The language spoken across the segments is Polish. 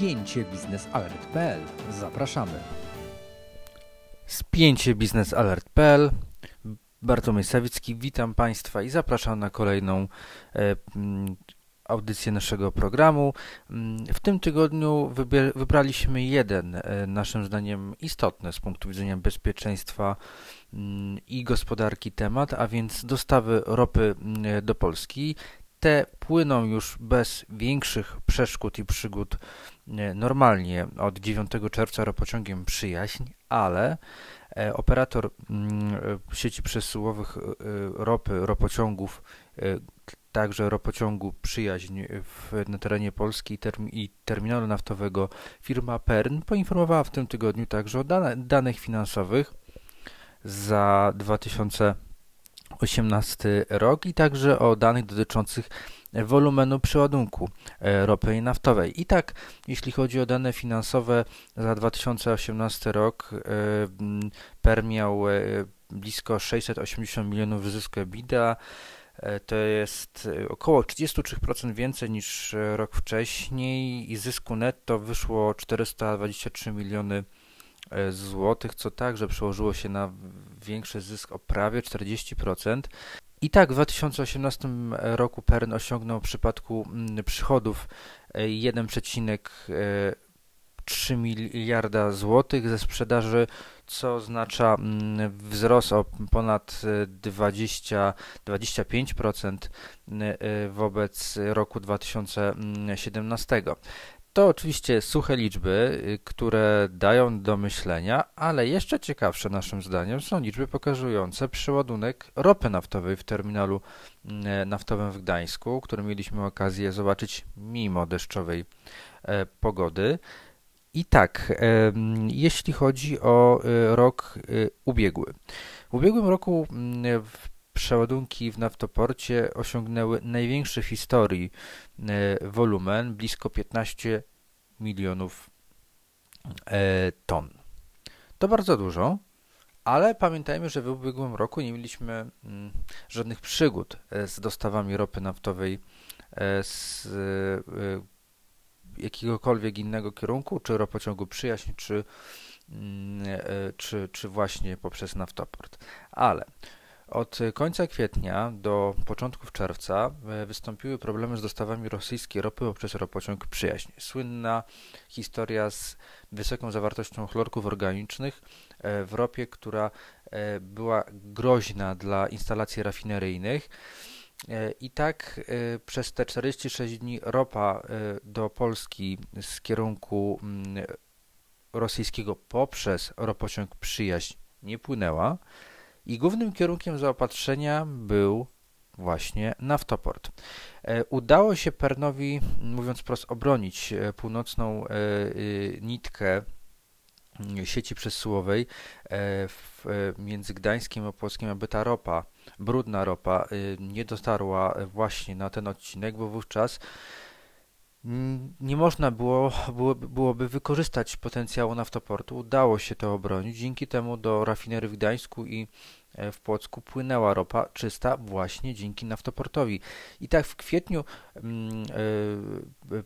spięcie biznesalert.pl. Zapraszamy. Spięcie biznesalert.pl Bartłomiej Sawicki, witam Państwa i zapraszam na kolejną e, audycję naszego programu. W tym tygodniu wybraliśmy jeden, e, naszym zdaniem istotny z punktu widzenia bezpieczeństwa i gospodarki temat, a więc dostawy ropy do Polski. Te płyną już bez większych przeszkód i przygód normalnie od 9 czerwca ropociągiem Przyjaźń, ale e, operator sieci przesyłowych e, ropy, ropociągów, e, także ropociągu Przyjaźń w, na terenie Polski i terminalu naftowego firma PERN poinformowała w tym tygodniu także o dane, danych finansowych za 2018 rok i także o danych dotyczących wolumenu przeładunku e, ropy naftowej. I tak, jeśli chodzi o dane finansowe za 2018 rok, e, PER miał e, blisko 680 milionów zysku EBITDA, to jest około 33% więcej niż rok wcześniej i zysku netto wyszło 423 miliony złotych, co także przełożyło się na większy zysk o prawie 40%. I tak w 2018 roku PERN osiągnął w przypadku mm, przychodów 1,3 e, miliarda złotych ze sprzedaży, co oznacza mm, wzrost o ponad 20, 25% e, wobec roku 2017. To oczywiście suche liczby, y, które dają do myślenia, ale jeszcze ciekawsze naszym zdaniem są liczby pokazujące przeładunek ropy naftowej w terminalu mm, naftowym w Gdańsku, który mieliśmy okazję zobaczyć mimo deszczowej e, pogody. I tak, jeśli chodzi o y, rok y, ubiegły. W ubiegłym roku przeładunki w naftoporcie osiągnęły największy w historii e, wolumen, blisko 15 milionów e, ton. To bardzo dużo, ale pamiętajmy, że w ubiegłym roku nie mieliśmy mm, żadnych przygód e, z dostawami ropy naftowej z jakiegokolwiek innego kierunku, czy ropociągu przyjaźń, czy, mm, czy, czy właśnie poprzez naftoport. Ale od końca kwietnia do początków czerwca e, wystąpiły problemy z dostawami rosyjskiej ropy poprzez ropociąg Przyjaźń. Słynna historia z wysoką zawartością chlorków organicznych e, w ropie, która e, była groźna dla instalacji rafineryjnych. I tak przez te 46 dni ropa do Polski z kierunku mm, rosyjskiego poprzez ropociąg Przyjaźń nie płynęła. I głównym kierunkiem zaopatrzenia był właśnie naftoport. E, udało się Pernowi, mówiąc wprost, obronić e, północną e, nitkę sieci przesyłowej między Gdańskiem a Płockiem, aby ta ropa, brudna ropa, nie dotarła właśnie na ten odcinek, bo wówczas nie można było, byłoby, wykorzystać potencjału naftoportu. Udało się to obronić. Dzięki temu do rafinerii w Gdańsku i e, w Płocku płynęła ropa czysta właśnie dzięki naftoportowi. I tak w kwietniu yy,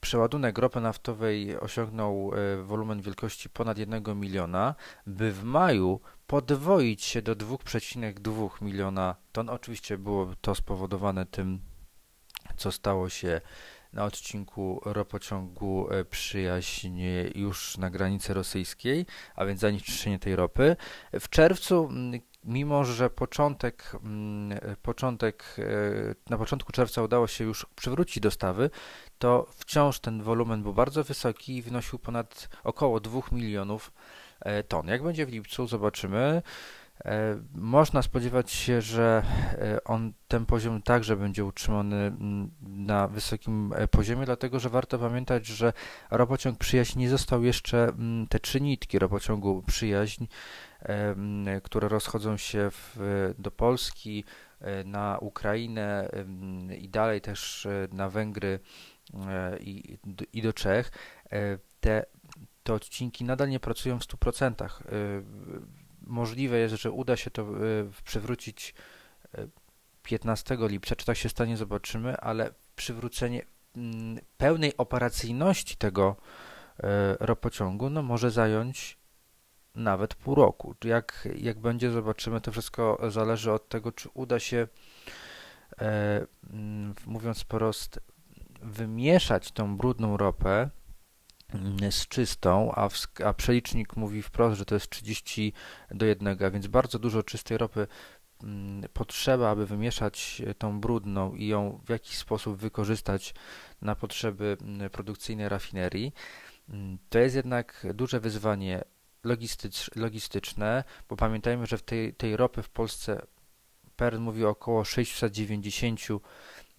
przeładunek ropy naftowej osiągnął wolumen wielkości ponad 1 miliona, by w maju podwoić się do 2,2 miliona ton. Oczywiście było to spowodowane tym co stało się na odcinku ropociągu e, Przyjaźń już na granicy rosyjskiej, a więc zanieczyszczenie tej ropy. W czerwcu mimo że początek, początek, e, na początku czerwca udało się już przywrócić dostawy, to wciąż ten wolumen był bardzo wysoki i wynosił ponad około 2 milionów e, ton. Jak będzie w lipcu, zobaczymy. E, można spodziewać się, że e, on ten poziom także będzie utrzymany mm, na wysokim e, poziomie, dlatego że warto pamiętać, że ropociąg przyjaźń nie został jeszcze mm, te trzy nitki ropociągu przyjaźń, mm, które rozchodzą się w, do Polski, na Ukrainę i dalej też na Węgry i, i do Czech. Te, te odcinki nadal nie pracują w 100% możliwe jest, że uda się to e, przywrócić 15 e, lipca. Czy tak się stanie, zobaczymy, ale przywrócenie mm, pełnej operacyjności tego ropociągu no, może zająć nawet pół roku. Jak, jak będzie, zobaczymy. To wszystko zależy od tego, czy uda się, e, mówiąc wprost, wymieszać tą brudną ropę z czystą, a, w, a przelicznik mówi wprost, że to jest 30 do 1, a więc bardzo dużo czystej ropy mm, potrzeba, aby wymieszać tą brudną i ją w jakiś sposób wykorzystać na potrzeby mm, produkcyjne rafinerii. To jest jednak duże wyzwanie logistycz, logistyczne, bo pamiętajmy, że w tej, tej ropy w Polsce PERN mówi około 690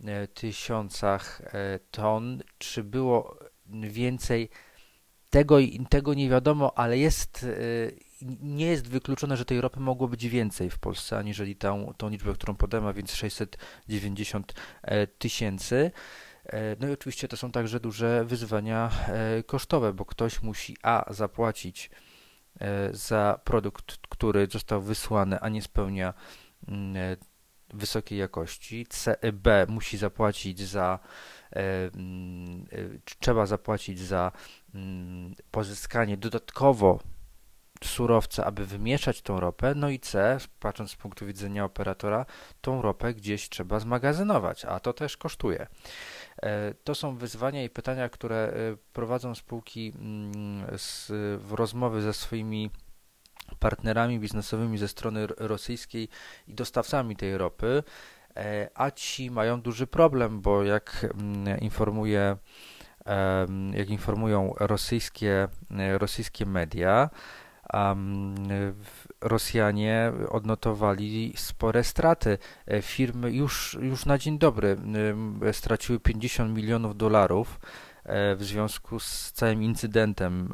e, tysiącach e, ton. Czy było więcej? Tego, tego nie wiadomo, ale jest, e, nie jest wykluczone, że tej ropy mogło być więcej w Polsce, aniżeli tą, tą liczbę, którą podałem, a więc 690 tysięcy. No i oczywiście to są także duże wyzwania kosztowe, bo ktoś musi a zapłacić E, za produkt, który został wysłany, a nie spełnia mm, e, wysokiej jakości. E, B musi zapłacić za, mm, trzeba zapłacić za mm, pozyskanie dodatkowo surowca, aby wymieszać tą ropę, no i C, patrząc z punktu widzenia operatora, tą ropę gdzieś trzeba zmagazynować, a to też kosztuje. E, to są wyzwania i pytania, które e, prowadzą spółki mm, w rozmowy ze swoimi partnerami biznesowymi ze strony rosyjskiej i dostawcami tej ropy, e, a ci mają duży problem, bo jak mm, informuje jak informują rosyjskie, rosyjskie media, Rosjanie odnotowali spore straty. E, firmy już, już na dzień dobry straciły 50 milionów dolarów e, w związku z całym incydentem,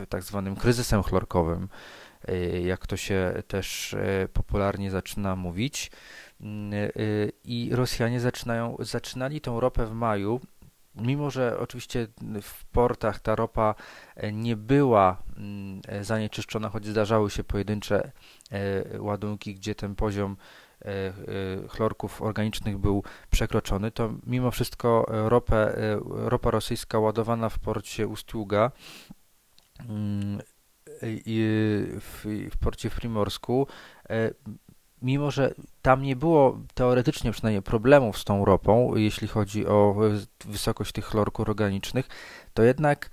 e, tak zwanym kryzysem chlorkowym, jak to się też popularnie zaczyna mówić. I Rosjanie zaczynają, zaczynali tą ropę w maju mimo że oczywiście w portach ta ropa e, nie była mm, e, zanieczyszczona, choć zdarzały się pojedyncze e, ładunki, gdzie ten poziom chlorków organicznych był przekroczony, to mimo wszystko ropę, ropa rosyjska ładowana w porcie Ustługa mm, i w, w porcie Primorsku mimo że tam nie było teoretycznie przynajmniej problemów z tą ropą, jeśli chodzi o wysokość tych chlorków organicznych, to jednak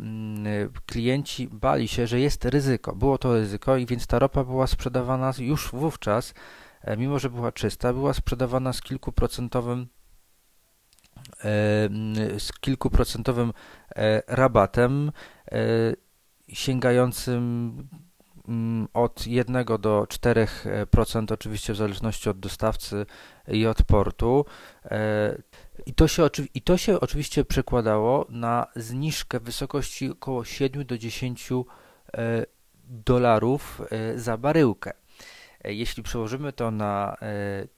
mm, klienci bali się, że jest ryzyko. Było to ryzyko i więc ta ropa była sprzedawana już wówczas, e, mimo że była czysta, była sprzedawana z kilkuprocentowym e, z kilkuprocentowym e, rabatem sięgającym od 1 do 4%, oczywiście w zależności od dostawcy i od portu. E, I to, się, I to się oczywiście przekładało na zniżkę w wysokości około 7 do 10 e, dolarów e, za baryłkę. Jeśli przełożymy to na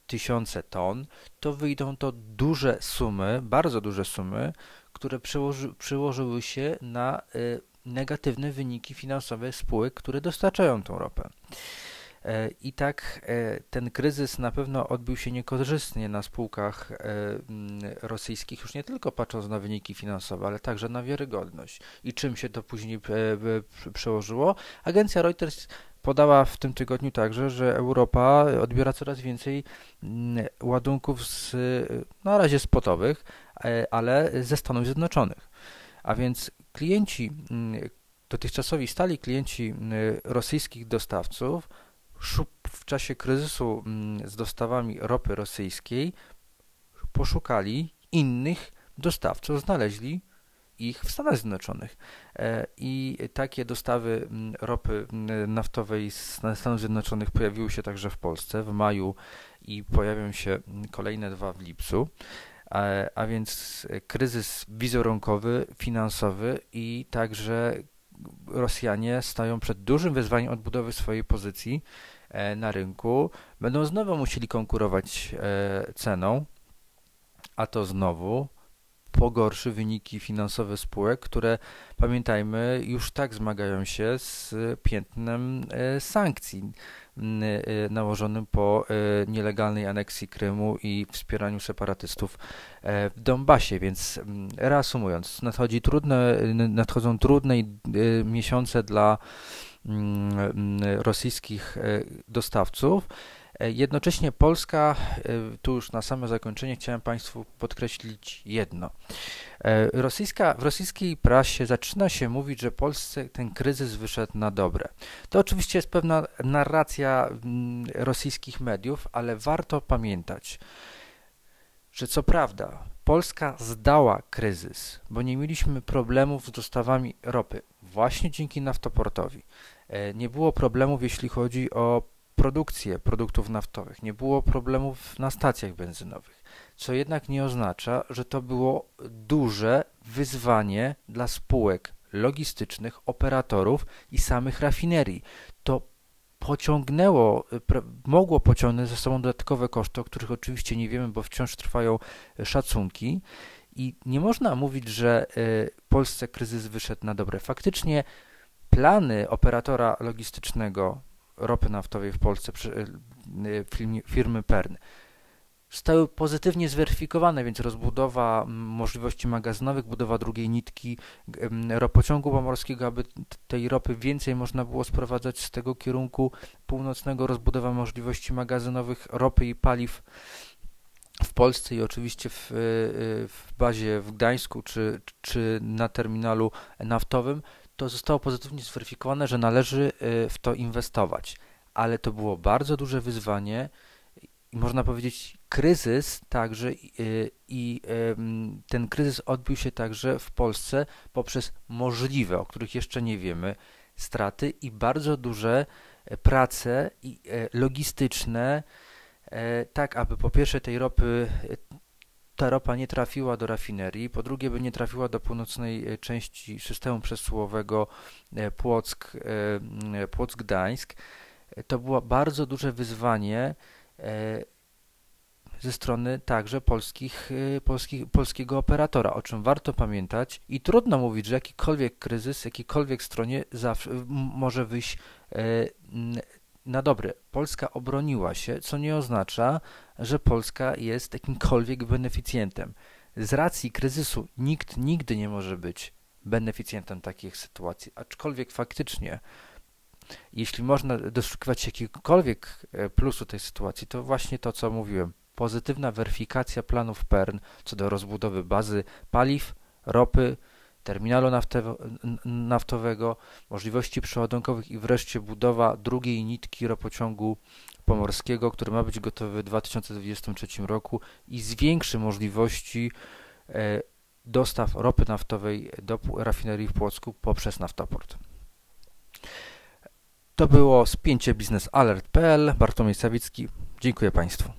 tysiące ton, to wyjdą to duże sumy, bardzo duże sumy, które przełoży, przełożyły się na negatywne wyniki finansowe spółek, które dostarczają tą ropę. E, I tak e, ten kryzys na pewno odbił się niekorzystnie na spółkach e, rosyjskich, już nie tylko patrząc na wyniki finansowe, ale także na wiarygodność. I czym się to później przełożyło? Agencja Reuters podała w tym tygodniu także, że Europa odbiera coraz więcej ładunków z, na razie spotowych, ale ze Stanów Zjednoczonych. A więc klienci, mm, dotychczasowi stali klienci mm, rosyjskich dostawców w czasie kryzysu mm, z dostawami ropy rosyjskiej poszukali innych dostawców, znaleźli ich w Stanach Zjednoczonych. E, I takie dostawy ropy naftowej z Stanów Zjednoczonych pojawiły się także w Polsce w maju i pojawią się kolejne dwa w lipcu a, a więc kryzys wizerunkowy, finansowy i także Rosjanie stają przed dużym wyzwaniem odbudowy swojej pozycji e, na rynku. Będą znowu musieli konkurować e, ceną, a to znowu pogorszy wyniki finansowe spółek, które pamiętajmy już tak zmagają się z piętnem e, sankcji nałożonym po nielegalnej aneksji Krymu i wspieraniu separatystów w Donbasie. Więc reasumując, nadchodzi trudne, nadchodzą trudne miesiące dla rosyjskich e, Jednocześnie Polska, e, tu już na samo zakończenie chciałem Państwu podkreślić jedno. E, rosyjska, w rosyjskiej prasie zaczyna się mówić, że Polsce ten kryzys wyszedł na dobre. To oczywiście jest pewna narracja rosyjskich mediów, ale warto pamiętać, że co prawda Polska zdała kryzys, bo nie mieliśmy problemów z dostawami ropy właśnie dzięki naftoportowi. E, nie było problemów, jeśli chodzi o produkcję produktów naftowych, nie było problemów na stacjach benzynowych, co jednak nie oznacza, że to było duże wyzwanie dla spółek logistycznych, operatorów i samych rafinerii. To pociągnęło, mogło pociągnąć ze sobą dodatkowe koszty, o których oczywiście nie wiemy, bo wciąż trwają szacunki. I nie można mówić, że e, Polsce kryzys wyszedł na dobre. Faktycznie plany operatora logistycznego ropy naftowej w Polsce, y, firmy PERN, zostały pozytywnie zweryfikowane, więc rozbudowa możliwości magazynowych, budowa drugiej nitki ropociągu pomorskiego, aby tej ropy więcej można było sprowadzać z tego kierunku północnego, rozbudowa możliwości magazynowych ropy i paliw w Polsce i oczywiście w, y, w bazie w Gdańsku czy, czy na terminalu naftowym to zostało pozytywnie zweryfikowane, że należy y, w to inwestować. Ale to było bardzo duże wyzwanie i można powiedzieć kryzys także y, i ten kryzys odbił się także w Polsce poprzez możliwe, o których jeszcze nie wiemy, straty i bardzo duże e, prace e, logistyczne, e, tak aby po pierwsze tej ropy ta ropa nie trafiła do rafinerii, po drugie by nie trafiła do północnej e, części systemu przesyłowego e, Płock, e, Płock-Gdańsk. To było bardzo duże wyzwanie ze strony także polskich, polskich, polskiego operatora, o czym warto pamiętać i trudno mówić, że jakikolwiek kryzys, jakiejkolwiek stronie zawsze może wyjść na dobre. Polska obroniła się, co nie oznacza, że Polska jest jakimkolwiek beneficjentem. Z racji kryzysu nikt nigdy nie może być beneficjentem takich sytuacji, aczkolwiek faktycznie, jeśli można doszukiwać jakiegokolwiek e, plusu tej sytuacji, to właśnie to, co mówiłem. Pozytywna weryfikacja planów PERN co do rozbudowy bazy paliw, ropy, terminalu naftowego, możliwości przeładunkowych i wreszcie budowa drugiej nitki ropociągu pomorskiego, który ma być gotowy w 2023 roku i zwiększy możliwości e, dostaw ropy naftowej do rafinerii w Płocku poprzez naftoport. To było spięcie biznesalert.pl. Bartłomiej Sawicki. Dziękuję Państwu.